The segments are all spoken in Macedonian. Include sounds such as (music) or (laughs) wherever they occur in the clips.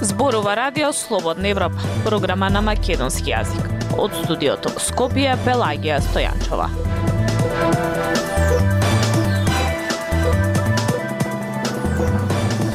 Зборува радио Слободна Европа, програма на македонски јазик. Од студиото Скопје Пелагија Стојанчова.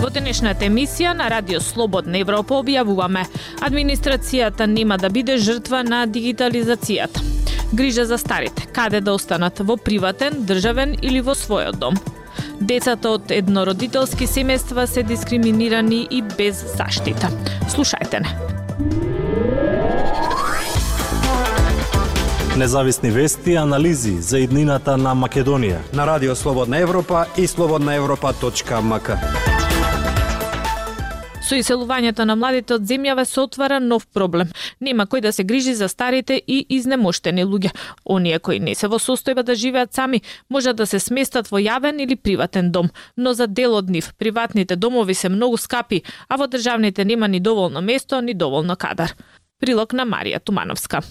Во денешната емисија на Радио Слободна Европа објавуваме администрацијата нема да биде жртва на дигитализацијата. Грижа за старите, каде да останат во приватен, државен или во својот дом – Децата од еднородителски семејства се дискриминирани и без заштита. Слушајте не. Независни вести и анализи за иднината на Македонија на Радио Слободна Европа и слободнаевропа.мк. Со иселувањето на младите од земјава се отвара нов проблем. Нема кој да се грижи за старите и изнемоштени луѓе. Оние кои не се во состојба да живеат сами, можат да се сместат во јавен или приватен дом, но за дел од нив приватните домови се многу скапи, а во државните нема ни доволно место, ни доволно кадар. Прилог на Марија Тумановска.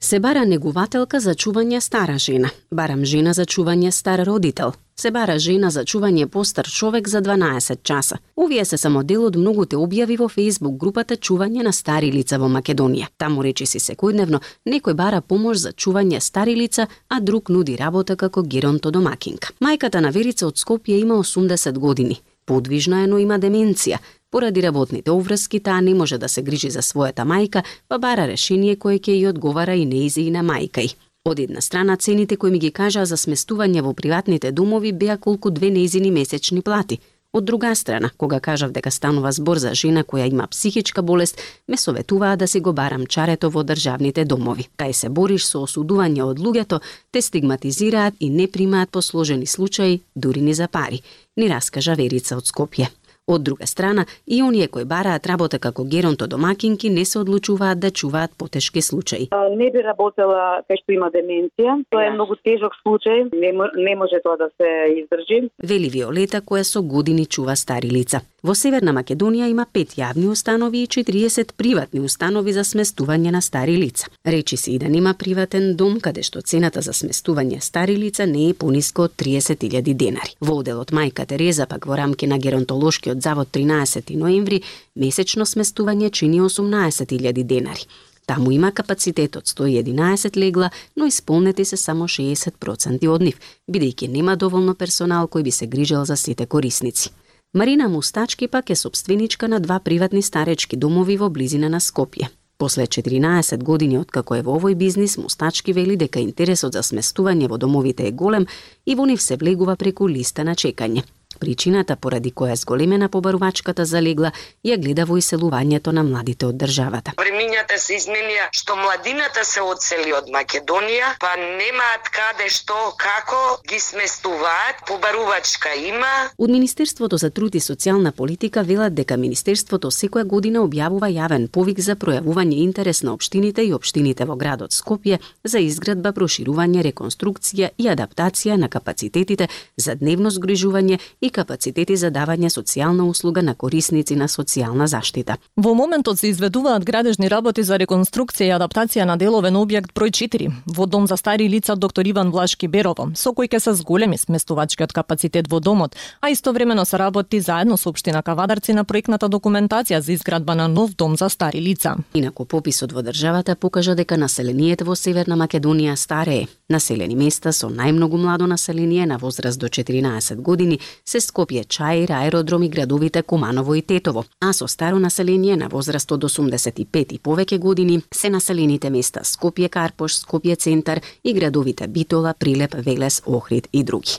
Се бара негувателка за чување стара жена, барам жена за чување стар родител, се бара жена за чување постар човек за 12 часа. Овие се само дел од многуте објави во Facebook групата Чување на стари лица во Македонија. Таму речи си секојдневно некој бара помош за чување стари лица, а друг нуди работа како геронто домакинка. Мајката на Верица од Скопје има 80 години. Подвижна е, но има деменција. Поради работните обврски, таа не може да се грижи за својата мајка, па бара решение кое ќе ја одговара и неизи и на мајка й. Од една страна, цените кои ми ги кажаа за сместување во приватните домови беа колку две неизини месечни плати. Од друга страна, кога кажав дека станува збор за жена која има психичка болест, ме советуваа да си го барам чарето во државните домови. Кај се бориш со осудување од луѓето, те стигматизираат и не примаат посложени случаи, дури ни за пари, ни раскажа Верица од Скопје. Од друга страна, и оние кои бараат работа како геронто домакинки не се одлучуваат да чуваат потешки случаи. Не би работела кај што има деменција. Тоа е многу тежок случај, не, не може тоа да се издржи. Вели Виолета која со години чува стари лица. Во Северна Македонија има пет јавни установи и 40 приватни установи за сместување на стари лица. Речи се и да нема приватен дом каде што цената за сместување стари лица не е пониско од 30.000 денари. Во оделот Мајка Тереза пак во рамки на геронтолошкиот од завод 13 ноември, месечно сместување чини 18.000 денари. Таму има капацитет од 111 легла, но исполнети се само 60% од нив, бидејќи нема доволно персонал кој би се грижел за сите корисници. Марина Мустачки пак е собственичка на два приватни старечки домови во близина на Скопје. После 14 години откако е во овој бизнис, Мустачки вели дека интересот за сместување во домовите е голем и во нив се влегува преку листа на чекање. Причината поради која зголемена побарувачката залегла ја гледа во иселувањето на младите од државата. Времињата се изменија што младината се одсели од Македонија, па немаат каде што, како ги сместуваат, побарувачка има. Од Министерството за труд и социјална политика велат дека Министерството секоја година објавува јавен повик за пројавување интерес на општините и општините во градот Скопје за изградба, проширување, реконструкција и адаптација на капацитетите за дневно згрижување и капацитети за давање социјална услуга на корисници на социјална заштита. Во моментот се изведуваат градежни работи за реконструкција и адаптација на деловен објект број 4 во дом за стари лица доктор Иван Влашки Берово, со кој ќе се зголеми сместувачкиот капацитет во домот, а истовремено се работи заедно со општина Кавадарци на проектната документација за изградба на нов дом за стари лица. Инаку пописот во државата покажа дека населението во Северна Македонија старее. Населени места со најмногу младо население на возраст до 14 години се Скопје, Чаир, аеродром и градовите Куманово и Тетово, а со старо население на возраст од 85 и повеќе години се населените места Скопје, Карпош, Скопје центар и градовите Битола, Прилеп, Велес, Охрид и други.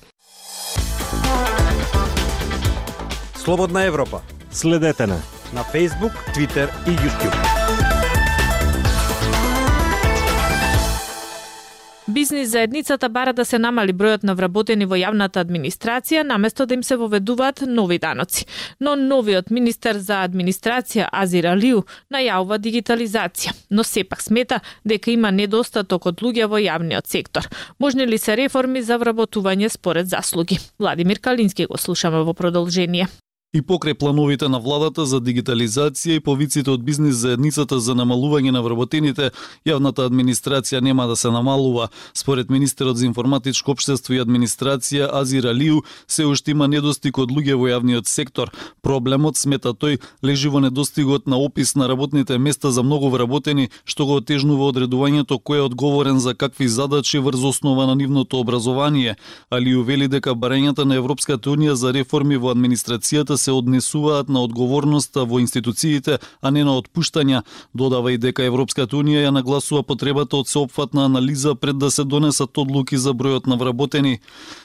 Слободна Европа. Следете на на Facebook, Twitter и YouTube. Бизнис заедницата бара да се намали бројот на вработени во јавната администрација наместо да им се воведуваат нови даноци. Но новиот министер за администрација Азир Алиу најавува дигитализација, но сепак смета дека има недостаток од луѓе во јавниот сектор. Можни ли се реформи за вработување според заслуги? Владимир Калински го слушаме во продолжение. И покрај плановите на владата за дигитализација и повиците од бизнис заедницата за намалување на вработените, јавната администрација нема да се намалува. Според министерот за информатичко општество и администрација Азир Алиу, се уште има недостиг од луѓе во јавниот сектор. Проблемот, смета тој, лежи во недостигот на опис на работните места за многу вработени, што го отежнува одредувањето кој е одговорен за какви задачи врз основа на нивното образование. Алиу вели дека барањата на Европската унија за реформи во администрацијата се однесуваат на одговорноста во институциите, а не на отпуштања. Додава и дека Европската унија ја нагласува потребата од сеопфатна анализа пред да се донесат одлуки за бројот на вработени.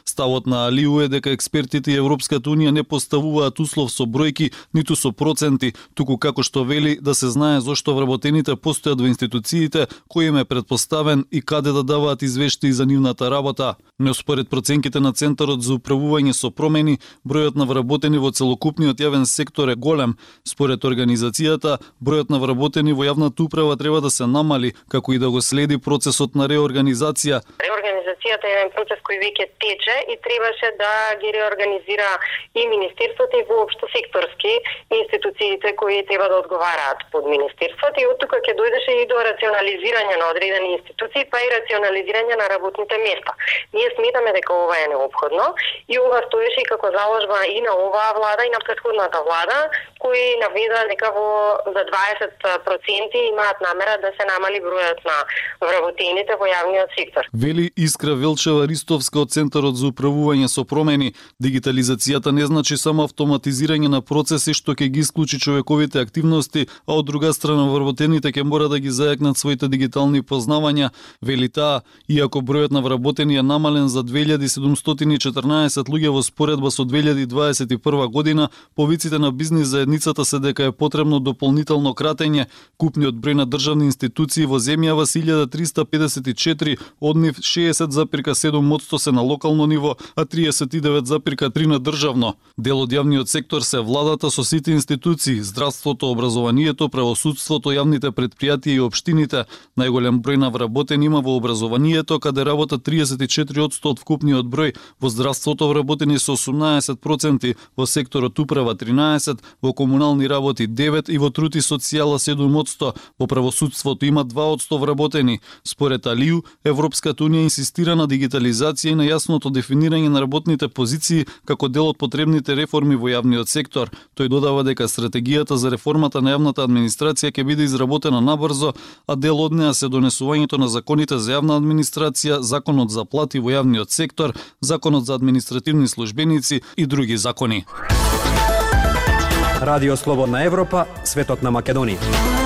Ставот на Алиу е дека експертите и Европската унија не поставуваат услов со бројки, ниту со проценти, туку како што вели да се знае зошто вработените постојат во институциите, кој им е предпоставен и каде да даваат извештаи за нивната работа. Но според проценките на Центарот за управување со промени, бројот на вработени во целокупниот јавен сектор е голем. Според организацијата, бројот на вработени во јавната управа треба да се намали, како и да го следи процесот на реорганизација. Реорганизацијата е еден процес кој веќе тече и требаше да ги реорганизира и министерството и воопшто секторски институциите кои треба да одговараат под министерството и од тука ќе дојдеше и до рационализирање на одредени институции, па и рационализирање на работните места. Ние сметаме дека ова е необходно и ова стоеше и како заложба и на оваа влада и на претходната влада, кои наведа дека во за 20% имаат намера да се намали бројот на вработените во јавниот сектор. Вели Искра Велчева Ристовска од Центарот за управување со промени. Дигитализацијата не значи само автоматизирање на процеси што ќе ги исклучи човековите активности, а од друга страна вработените ќе мора да ги зајакнат своите дигитални познавања. Вели таа, иако бројот на вработени е намален за 2714 луѓе во споредба со 2021 година, повиците на бизнис заедницата се дека е потребно дополнително кратење. Купниот број на државни институции во земјава се 1354, од нив 60,7% се на локално ниво, а 39,3 на државно. Дел од јавниот сектор се владата со сите институции, здравството, образованието, правосудството, јавните предпријатија и општините. Најголем број на вработени има во образованието, каде работа 34% од вкупниот број, во здравството вработени со 18%, во секторот управа 13, во комунални работи 9 и во труд и социјала 7%, во правосудството има 2% вработени. Според Алију, Европската унија инсистира на дигитализација и на јасното дефинирање на работните позиции како дел од потребните реформи во јавниот сектор. Тој додава дека стратегијата за реформата на јавната администрација ќе биде изработена набрзо, а дел од неа се донесувањето на законите за јавна администрација, законот за плати во јавниот сектор, законот за административни службеници и други закони. Радио Слободна Европа, светот на Македонија.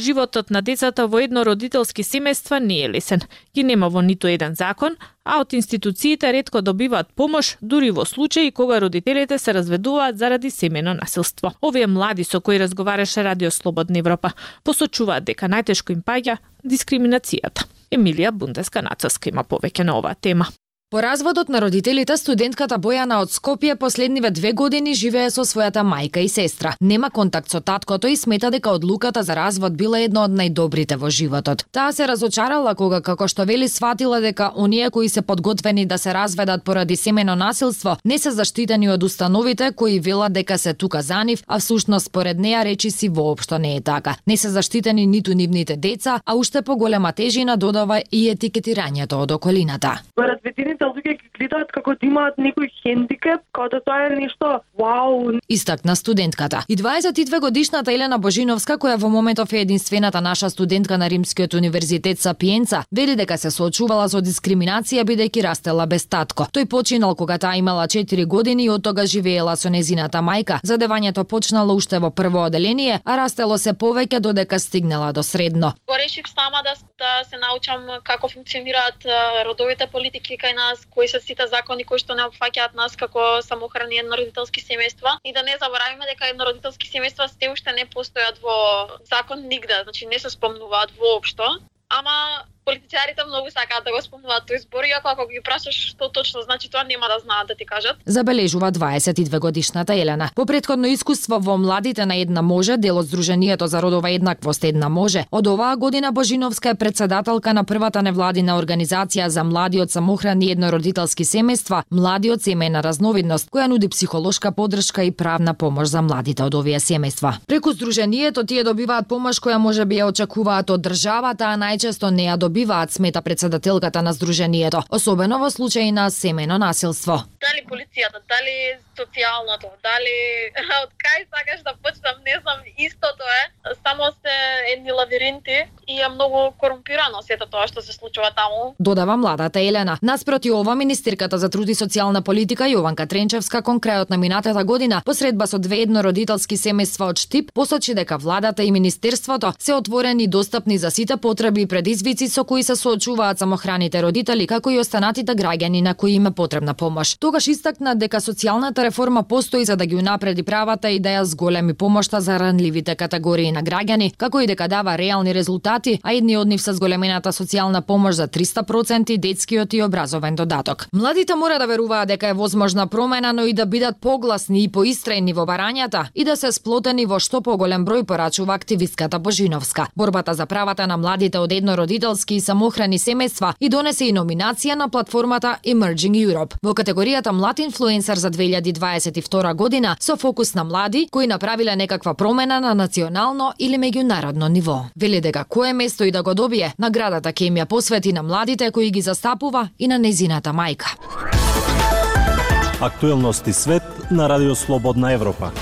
Животот на децата во еднородителски семејства не е лесен. Ги нема во ниту еден закон, а од институциите ретко добиваат помош дури во случаи кога родителите се разведуваат заради семено насилство. Овие млади со кои разговараше Радио Слободна Европа посочуваат дека најтешко им паѓа дискриминацијата. Емилија Бундеска Нацовска има повеќе на оваа тема. По разводот на родителите, студентката Бојана од Скопје последниве две години живее со својата мајка и сестра. Нема контакт со таткото и смета дека одлуката за развод била една од најдобрите во животот. Таа се разочарала кога, како што вели, сватила дека оние кои се подготвени да се разведат поради семено насилство не се заштитени од установите кои велат дека се тука за нив, а всушност според неа речи си воопшто не е така. Не се заштитени ниту нивните деца, а уште поголема тежина додава и етикетирањето од околината самите луѓе ги гледаат како да имаат некој хендикеп, како да тоа е нешто вау. Истакна студентката. И 22 годишната Елена Божиновска, која во моментов е единствената наша студентка на Римскиот универзитет Сапиенца, вели дека се соочувала со дискриминација бидејќи растела без татко. Тој починал кога таа имала 4 години и од тога живеела со незината мајка. Задевањето почнало уште во прво оделение, а растело се повеќе додека стигнала до средно. Го решив сама да, да се научам како функционираат родовите политики кај нас нас, кои се сите закони кои што не опфаќаат нас како самохрани еднородителски семејства и да не заборавиме дека еднородителски семејства се уште не постојат во закон нигде, значи не се спомнуваат воопшто. Ама политичарите многу сакаат да го спомнуваат тој збор, иако ако ги прашаш што точно значи тоа нема да знаат да ти кажат. Забележува 22 годишната Елена. По предходно искуство во младите на една може, дел од Сдруженијето за родова еднаквост една може, од оваа година Божиновска е председателка на првата невладина организација за млади од самохрани еднородителски семејства, млади од семејна разновидност, која нуди психолошка подршка и правна помош за младите од овие семејства. Преку Сдруженијето тие добиваат помош која може би ја очекуваат од државата, а најчесто не ја добиваат, смета председателката на Сдруженијето, особено во случаи на семејно насилство. Дали полицијата, дали социјалното, дали (laughs) од кај сакаш да почнам, не знам, истото е. Само се едни лавиринти и е многу корумпирано сето тоа што се случува таму. Додава младата Елена. Наспроти ова, министерката за труд и социјална политика Јованка Тренчевска кон крајот на минатата година, посредба со две еднородителски семејства од Штип, посочи дека владата и министерството се отворени и достапни за сите потреби и предизвици со кои се соочуваат самохраните родители, како и останатите граѓани на кои им е потребна помош. Тогаш истакна дека социјалната реформа постои за да ги унапреди правата и да ја зголеми помошта за ранливите категории на граѓани, како и дека дава реални резултати, а едни од нив се зголемената социјална помош за 300% детскиот и образовен додаток. Младите мора да веруваат дека е возможна промена, но и да бидат погласни и поистрајни во барањата и да се сплотени во што поголем број порачува активистката Божиновска. Борбата за правата на младите од еднородителски и самохрани семејства и донесе и номинација на платформата Emerging Europe во категоријата Млад инфлуенсер за 2022 година со фокус на млади кои направиле некаква промена на национално или меѓународно ниво. Вели дека кое место и да го добие, наградата ќе им ја посвети на младите кои ги застапува и на незината мајка. Актуелности свет на Радио Слободна Европа.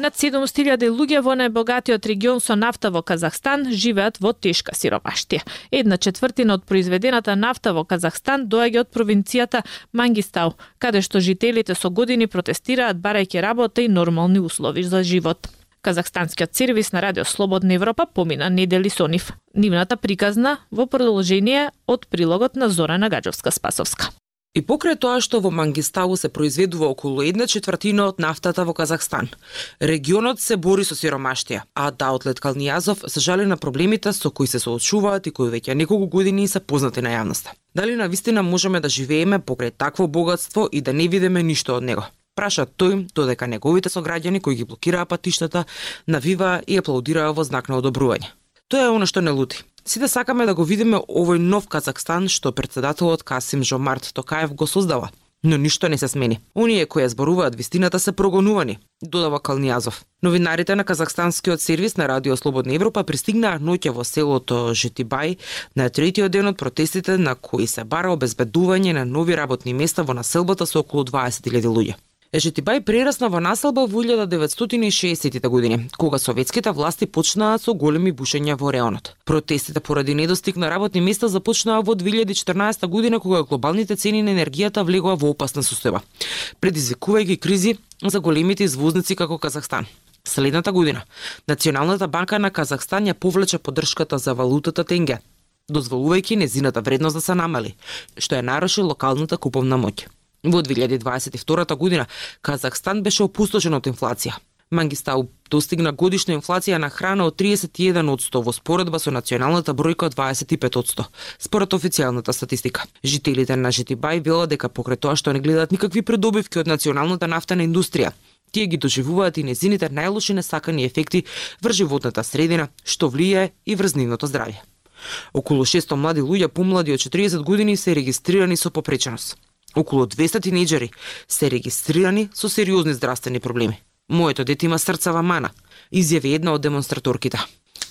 Над 700.000 луѓе во најбогатиот регион со нафта во Казахстан живеат во тешка сиромаштија. Една четвртина од произведената нафта во Казахстан доаѓа од провинцијата Мангистау, каде што жителите со години протестираат барајќи работа и нормални услови за живот. Казахстанскиот сервис на Радио Слободна Европа помина недели со нив. Нивната приказна во продолжение од прилогот на Зорана Гаджовска-Спасовска. И покрај тоа што во Мангистау се произведува околу една четвртина од нафтата во Казахстан, регионот се бори со сиромаштија, а Даутлет Калнијазов се жали на проблемите со кои се соочуваат и кои веќе неколку години се познати на јавноста. Дали на вистина можеме да живееме покрај такво богатство и да не видиме ништо од него? Праша тој, додека неговите сограѓани кои ги блокираа патиштата, навиваа и аплаудираа во знак на одобрување. Тоа е оно што не лути. Сите да сакаме да го видиме овој нов Казахстан што председателот Касим Жомарт Токаев го создава. Но ништо не се смени. Оние кои зборуваат вистината се прогонувани, додава Калнијазов. Новинарите на казахстанскиот сервис на Радио Слободна Европа пристигнаа ноќе во селото Жетибај на третиот ден од протестите на кои се бара обезбедување на нови работни места во населбата со околу 20.000 луѓе. Ежетибај прерасна во населба во 1960-тите години, кога советските власти почнаа со големи бушења во реонот. Протестите поради недостиг на работни места започнаа во 2014 година кога глобалните цени на енергијата влегоа во опасна состојба, предизвикувајќи кризи за големите извозници како Казахстан. Следната година, Националната банка на Казахстан ја повлече поддршката за валутата тенге, дозволувајќи незината вредност да се намали, што ја наруши локалната куповна моќ. Во 2022 година Казахстан беше опустошен од инфлација. Мангистау достигна годишна инфлација на храна од 31% во споредба со националната бројка од 25%, според официјалната статистика. Жителите на Жетибај велат дека покрај тоа што не гледаат никакви предобивки од националната нафтена индустрија, тие ги доживуваат и незините најлоши несакани ефекти врз животната средина, што влијае и врз нивното здравје. Околу 600 млади луѓе помлади од 40 години се регистрирани со попреченост. Околу 200 тинејџери се регистрирани со сериозни здравствени проблеми. Моето дете има срцава мана, изјави една од демонстраторките.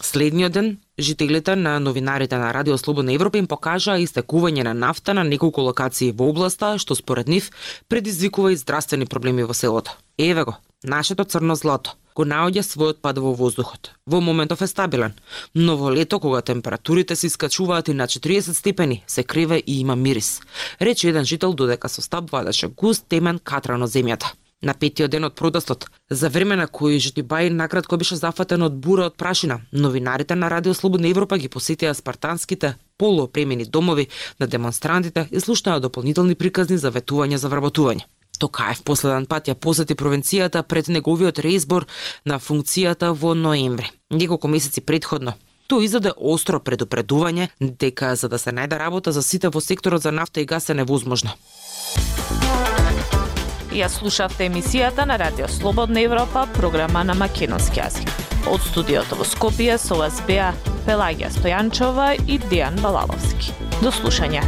Следниот ден, жителите на новинарите на Радио Слободна Европа им покажаа истекување на нафта на неколку локации во областа, што според нив предизвикува и здравствени проблеми во селото. Еве го, нашето црно злато го наоѓа својот пад во воздухот. Во моментов е стабилен, но во лето кога температурите се искачуваат и на 40 степени, се креве и има мирис. Рече еден жител додека со стап вадеше густ темен катран од земјата. На петиот ден од протестот, за време на кој Житибај накратко беше зафатен од бура од прашина, новинарите на Радио Слободна Европа ги посетија спартанските полуопремени домови на демонстрантите и слушнаа дополнителни приказни за ветување за вработување. Токаев последен пат ја посети провинцијата пред неговиот реизбор на функцијата во ноември. Неколку месеци предходно, тој издаде остро предупредување дека за да се најде работа за сите во секторот за нафта и газ е невозможно. Ја слушавте емисијата на Радио Слободна Европа, програма на македонски јазик. Од студиото во Скопје со вас беа Пелагија Стојанчова и Дијан Балаловски. До слушање.